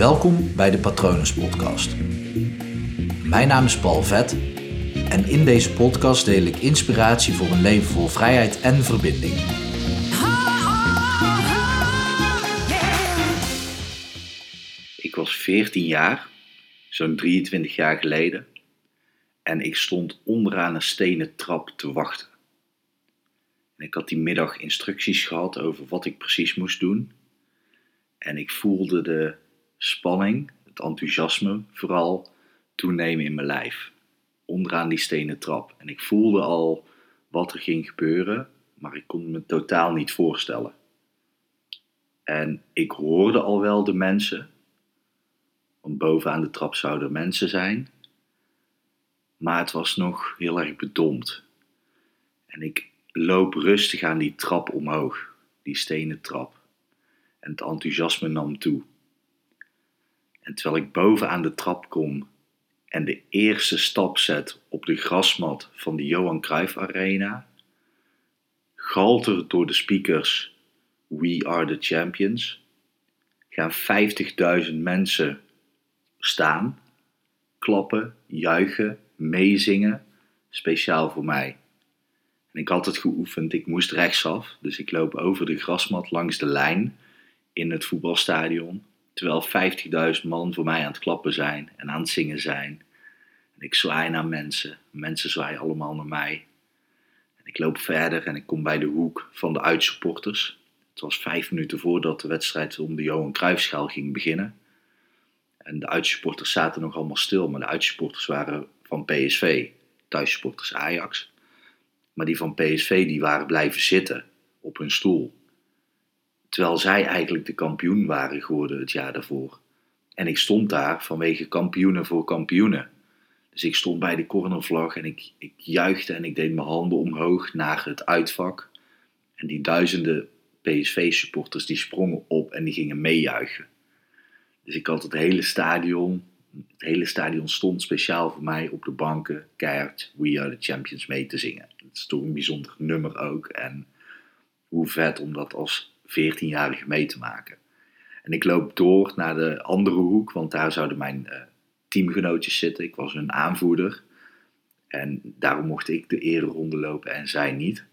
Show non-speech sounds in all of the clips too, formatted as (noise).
Welkom bij de Patronus Podcast. Mijn naam is Paul Vet en in deze podcast deel ik inspiratie voor een leven vol vrijheid en verbinding. Ik was 14 jaar, zo'n 23 jaar geleden, en ik stond onderaan een stenen trap te wachten. En ik had die middag instructies gehad over wat ik precies moest doen. En ik voelde de spanning, het enthousiasme vooral toenemen in mijn lijf. Onderaan die stenen trap. En ik voelde al wat er ging gebeuren, maar ik kon me totaal niet voorstellen. En ik hoorde al wel de mensen, want bovenaan de trap zouden mensen zijn, maar het was nog heel erg bedompt. En ik loop rustig aan die trap omhoog, die stenen trap. En het enthousiasme nam toe. Terwijl ik bovenaan de trap kom en de eerste stap zet op de grasmat van de Johan Cruijff Arena, galter door de speakers We are the champions, gaan 50.000 mensen staan, klappen, juichen, meezingen, speciaal voor mij. En ik had het geoefend, ik moest rechtsaf, dus ik loop over de grasmat langs de lijn in het voetbalstadion. Terwijl 50.000 man voor mij aan het klappen zijn en aan het zingen zijn. En ik zwaai naar mensen, mensen zwaaien allemaal naar mij. En ik loop verder en ik kom bij de hoek van de uitsupporters. Het was vijf minuten voordat de wedstrijd om de Johan Cruijffschaal ging beginnen. En de uitsupporters zaten nog allemaal stil, maar de uitsupporters waren van PSV, thuissupporters Ajax. Maar die van PSV die waren blijven zitten op hun stoel. Terwijl zij eigenlijk de kampioen waren geworden het jaar daarvoor. En ik stond daar vanwege kampioenen voor kampioenen. Dus ik stond bij de cornervlag en ik, ik juichte en ik deed mijn handen omhoog naar het uitvak. En die duizenden PSV-supporters die sprongen op en die gingen meejuichen. Dus ik had het hele stadion, het hele stadion stond speciaal voor mij op de banken, keihard We Are The Champions mee te zingen. Het is toch een bijzonder nummer ook en hoe vet om dat als 14-jarige mee te maken. En ik loop door naar de andere hoek, want daar zouden mijn uh, teamgenootjes zitten. Ik was hun aanvoerder. En daarom mocht ik de ereronde lopen en zij niet.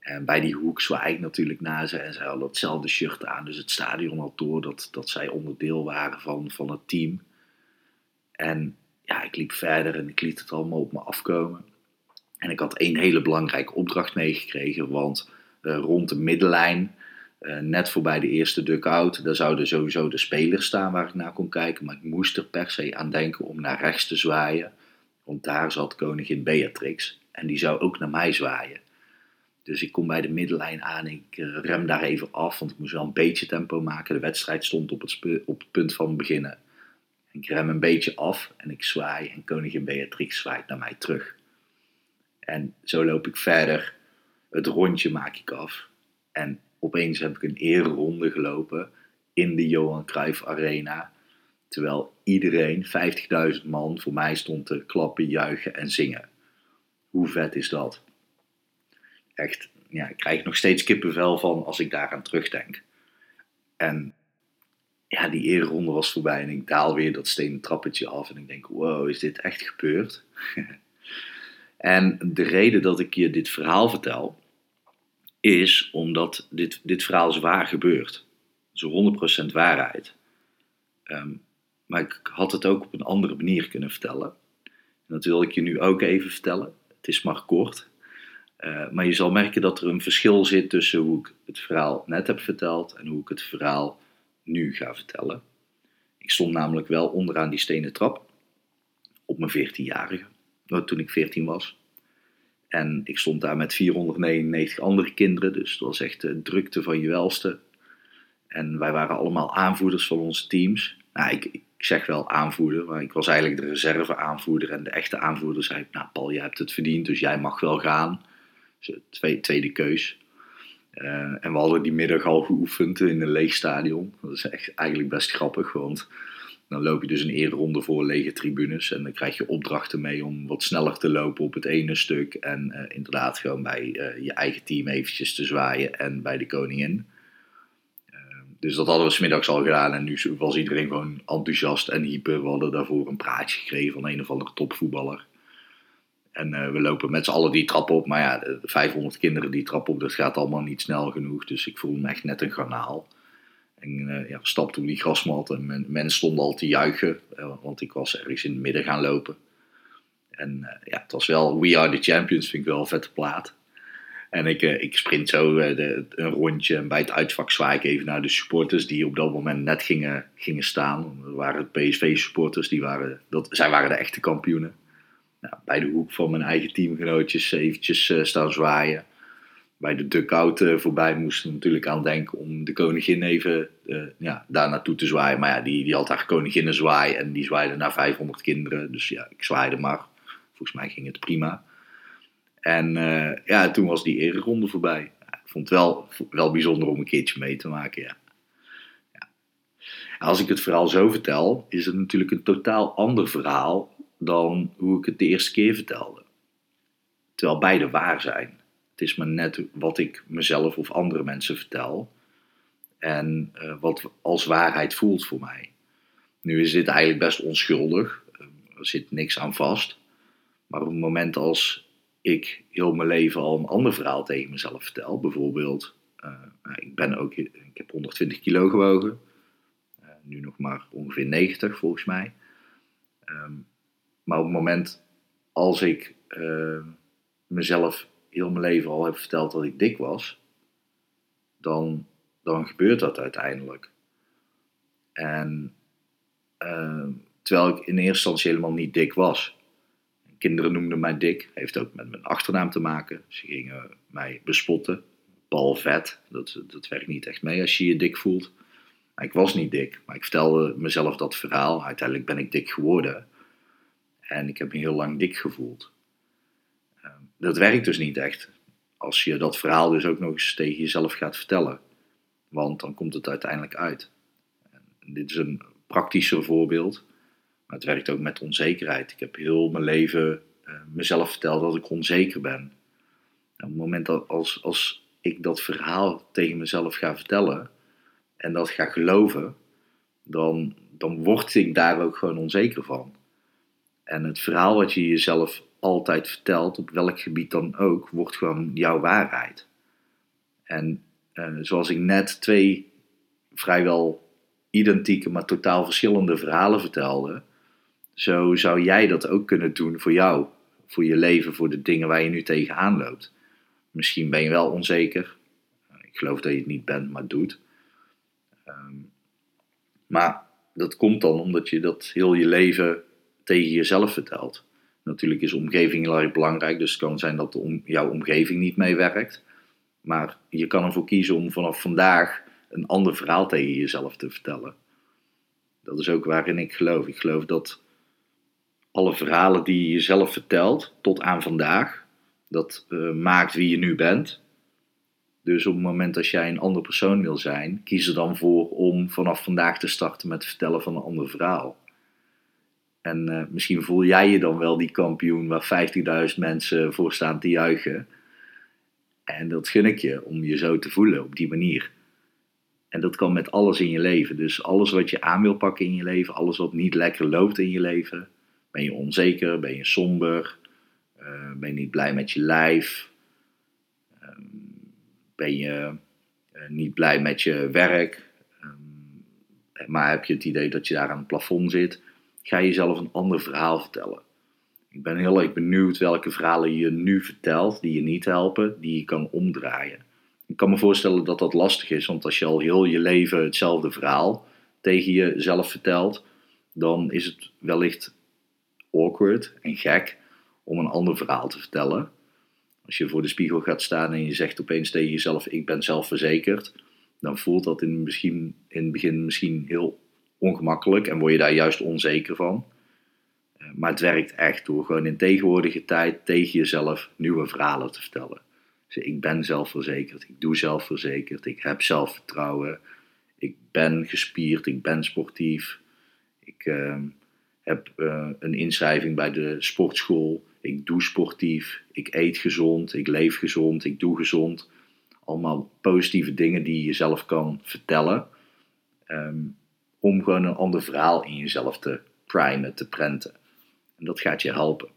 En bij die hoek zwaai ik natuurlijk naar ze en zij hadden hetzelfde shirt aan. Dus het stadion had door dat, dat zij onderdeel waren van, van het team. En ja, ik liep verder en ik liet het allemaal op me afkomen. En ik had één hele belangrijke opdracht meegekregen, want uh, rond de middenlijn net voorbij de eerste duck-out, daar zouden sowieso de spelers staan waar ik naar kon kijken. Maar ik moest er per se aan denken om naar rechts te zwaaien. Want daar zat koningin Beatrix. En die zou ook naar mij zwaaien. Dus ik kom bij de middenlijn aan. Ik uh, rem daar even af, want ik moest wel een beetje tempo maken. De wedstrijd stond op het, op het punt van beginnen. Ik rem een beetje af en ik zwaai. En koningin Beatrix zwaait naar mij terug. En zo loop ik verder. Het rondje maak ik af. En opeens heb ik een ereronde gelopen in de Johan Cruijff Arena. Terwijl iedereen, 50.000 man, voor mij stond te klappen, juichen en zingen. Hoe vet is dat? Echt, ja, ik krijg nog steeds kippenvel van als ik daaraan terugdenk. En ja, die ereronde was voorbij en ik daal weer dat stenen trappetje af en ik denk, wow, is dit echt gebeurd? (laughs) en de reden dat ik je dit verhaal vertel, is omdat dit, dit verhaal is waar gebeurd. Zo 100% waarheid. Ehm, maar ik had het ook op een andere manier kunnen vertellen. En dat wil ik je nu ook even vertellen. Het is maar kort. Uh, maar je zal merken dat er een verschil zit tussen hoe ik het verhaal net heb verteld en hoe ik het verhaal nu ga vertellen. Ik stond namelijk wel onderaan die stenen trap op mijn 14-jarige, toen ik 14 was. En ik stond daar met 499 andere kinderen, dus het was echt de drukte van je welste. En wij waren allemaal aanvoerders van onze teams. Nou, ik, ik zeg wel aanvoerder, maar ik was eigenlijk de reserve aanvoerder. En de echte aanvoerder zei, nou Paul, jij hebt het verdiend, dus jij mag wel gaan. Dus tweede, tweede keus. Uh, en we hadden die middag al geoefend in een leeg stadion. Dat is echt, eigenlijk best grappig, want dan loop je dus een ronde voor lege tribunes. En dan krijg je opdrachten mee om wat sneller te lopen op het ene stuk. En uh, inderdaad gewoon bij uh, je eigen team eventjes te zwaaien en bij de koningin. Uh, dus dat hadden we smiddags al gedaan en nu was iedereen gewoon enthousiast en hyper. We hadden daarvoor een praatje gekregen van een of andere topvoetballer. En uh, we lopen met z'n allen die trap op. Maar ja, de 500 kinderen die trap op, dat gaat allemaal niet snel genoeg. Dus ik voelde me echt net een garnaal. En uh, ja, stapte op die grasmat en men, mensen stonden al te juichen. Uh, want ik was ergens in het midden gaan lopen. En ja, het was wel We Are The Champions, vind ik wel een vette plaat. En ik, ik sprint zo een rondje en bij het uitvak zwaai ik even naar de supporters die op dat moment net gingen, gingen staan. Dat waren PSV-supporters, die waren, dat, zij waren de echte kampioenen nou, bij de hoek van mijn eigen teamgenootjes eventjes staan zwaaien. Bij de dugout uh, voorbij moesten natuurlijk aan denken om de koningin even uh, ja, daar naartoe te zwaaien. Maar ja, die, die had haar koninginnen zwaai en die zwaaide naar 500 kinderen. Dus ja, ik zwaaide maar. Volgens mij ging het prima. En ja, toen was die ereronde voorbij. ik vond het wel, wel bijzonder om een keertje mee te maken, ja. ja. Als ik het verhaal zo vertel, is het natuurlijk een totaal ander verhaal dan hoe ik het de eerste keer vertelde. Terwijl beide waar zijn. Het is maar net wat ik mezelf of andere mensen vertel. En uh, wat als waarheid voelt voor mij. Nu is dit eigenlijk best onschuldig. Er zit niks aan vast. Maar op het moment als ik heel mijn leven al een ander verhaal tegen mezelf vertel. Bijvoorbeeld, uh, ik, ben ook, ik heb 120 kilo gewogen. Nu nog maar ongeveer 90 volgens mij. Um, maar op het moment als ik mezelf heel mijn leven al heb verteld dat ik dik was, dan, dan gebeurt dat uiteindelijk. En uh, terwijl ik in eerste instantie helemaal niet dik was. Kinderen noemden mij dik. Heeft ook met mijn achternaam te maken. Ze gingen mij bespotten. Bal vet. Dat, dat werkt niet echt mee als je je dik voelt. Ik was niet dik. Maar ik vertelde mezelf dat verhaal. Uiteindelijk ben ik dik geworden. En ik heb me heel lang dik gevoeld. Dat werkt dus niet echt. Als je dat verhaal dus ook nog eens tegen jezelf gaat vertellen. Want dan komt het uiteindelijk uit. En dit is een praktischer voorbeeld. Maar het werkt ook met onzekerheid. Ik heb heel mijn leven uh, mezelf verteld dat ik onzeker ben. En op het moment dat als, als ik dat verhaal tegen mezelf ga vertellen en dat ga geloven, dan, dan word ik daar ook gewoon onzeker van. En het verhaal wat je jezelf altijd vertelt, op welk gebied dan ook, wordt gewoon jouw waarheid. En uh, zoals ik net twee vrijwel identieke, maar totaal verschillende verhalen vertelde, zo zou jij dat ook kunnen doen voor jou, voor je leven, voor de dingen waar je nu tegenaan loopt. Misschien ben je wel onzeker. Ik geloof dat je het niet bent, maar doet. Um, maar dat komt dan omdat je dat heel je leven tegen jezelf vertelt. Natuurlijk is omgeving heel erg belangrijk, dus het kan zijn dat jouw omgeving niet meewerkt. Maar je kan ervoor kiezen om vanaf vandaag een ander verhaal tegen jezelf te vertellen. Dat is ook waarin ik geloof. Ik geloof dat alle verhalen die je jezelf vertelt tot aan vandaag, dat uh, maakt wie je nu bent. Dus op het moment dat jij een ander persoon wil zijn, kies er dan voor om vanaf vandaag te starten met het vertellen van een ander verhaal. En uh, misschien voel jij je dan wel die kampioen waar 50.000 mensen voor staan te juichen. En dat gun ik je om je zo te voelen op die manier. En dat kan met alles in je leven. Dus alles wat je aan wil pakken in je leven, alles wat niet lekker loopt in je leven. Ben je onzeker, ben je somber, uh, ben je niet blij met je lijf, uh, ben je uh, niet blij met je werk, ehm, maar heb je het idee dat je daar aan het plafond zit ga jezelf een ander verhaal vertellen. Ik ben heel erg benieuwd welke verhalen je nu vertelt die je niet helpen, die je kan omdraaien. Ik kan me voorstellen dat dat lastig is, want als je al heel je leven hetzelfde verhaal tegen jezelf vertelt, dan is het wellicht awkward en gek om een ander verhaal te vertellen. Als je voor de spiegel gaat staan en je zegt opeens tegen jezelf: Ik ben zelfverzekerd, dan voelt dat in, misschien, in het begin misschien heel ongemakkelijk en word je daar juist onzeker van. Eh, maar het werkt echt door gewoon in tegenwoordige tijd tegen jezelf nieuwe verhalen te vertellen. Dus ik ben zelfverzekerd, ik doe zelfverzekerd, ik heb zelfvertrouwen, ik ben gespierd, ik ben sportief, ik uh, heb uh, een inschrijving bij de sportschool, ik doe sportief, ik eet gezond, ik leef gezond, ik doe gezond. Allemaal positieve dingen die je jezelf kan vertellen ehm, om gewoon een ander verhaal in jezelf te primen, te prenten. En dat gaat je helpen.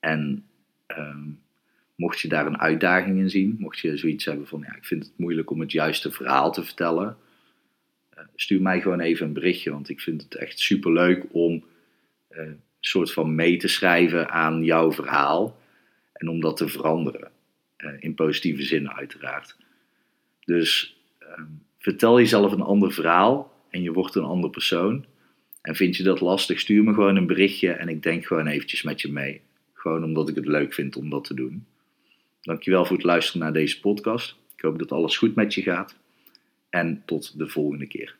En ehm, mocht je daar een uitdaging in zien, mocht je zoiets hebben van, ja, ik vind het moeilijk om het juiste verhaal te vertellen, uh, stuur mij gewoon even een berichtje, want ik vind het echt super leuk om een soort van mee te schrijven aan jouw verhaal en om dat te veranderen. Uh, in positieve zin uiteraard. Dus ehm, vertel jezelf een ander verhaal en je wordt een ander persoon. En vind je dat lastig, stuur me gewoon een berichtje en ik denk gewoon eventjes met je mee. Gewoon omdat ik het leuk vind om dat te doen. Dankjewel voor het luisteren naar deze podcast. Ik hoop dat alles goed met je gaat. En tot de volgende keer.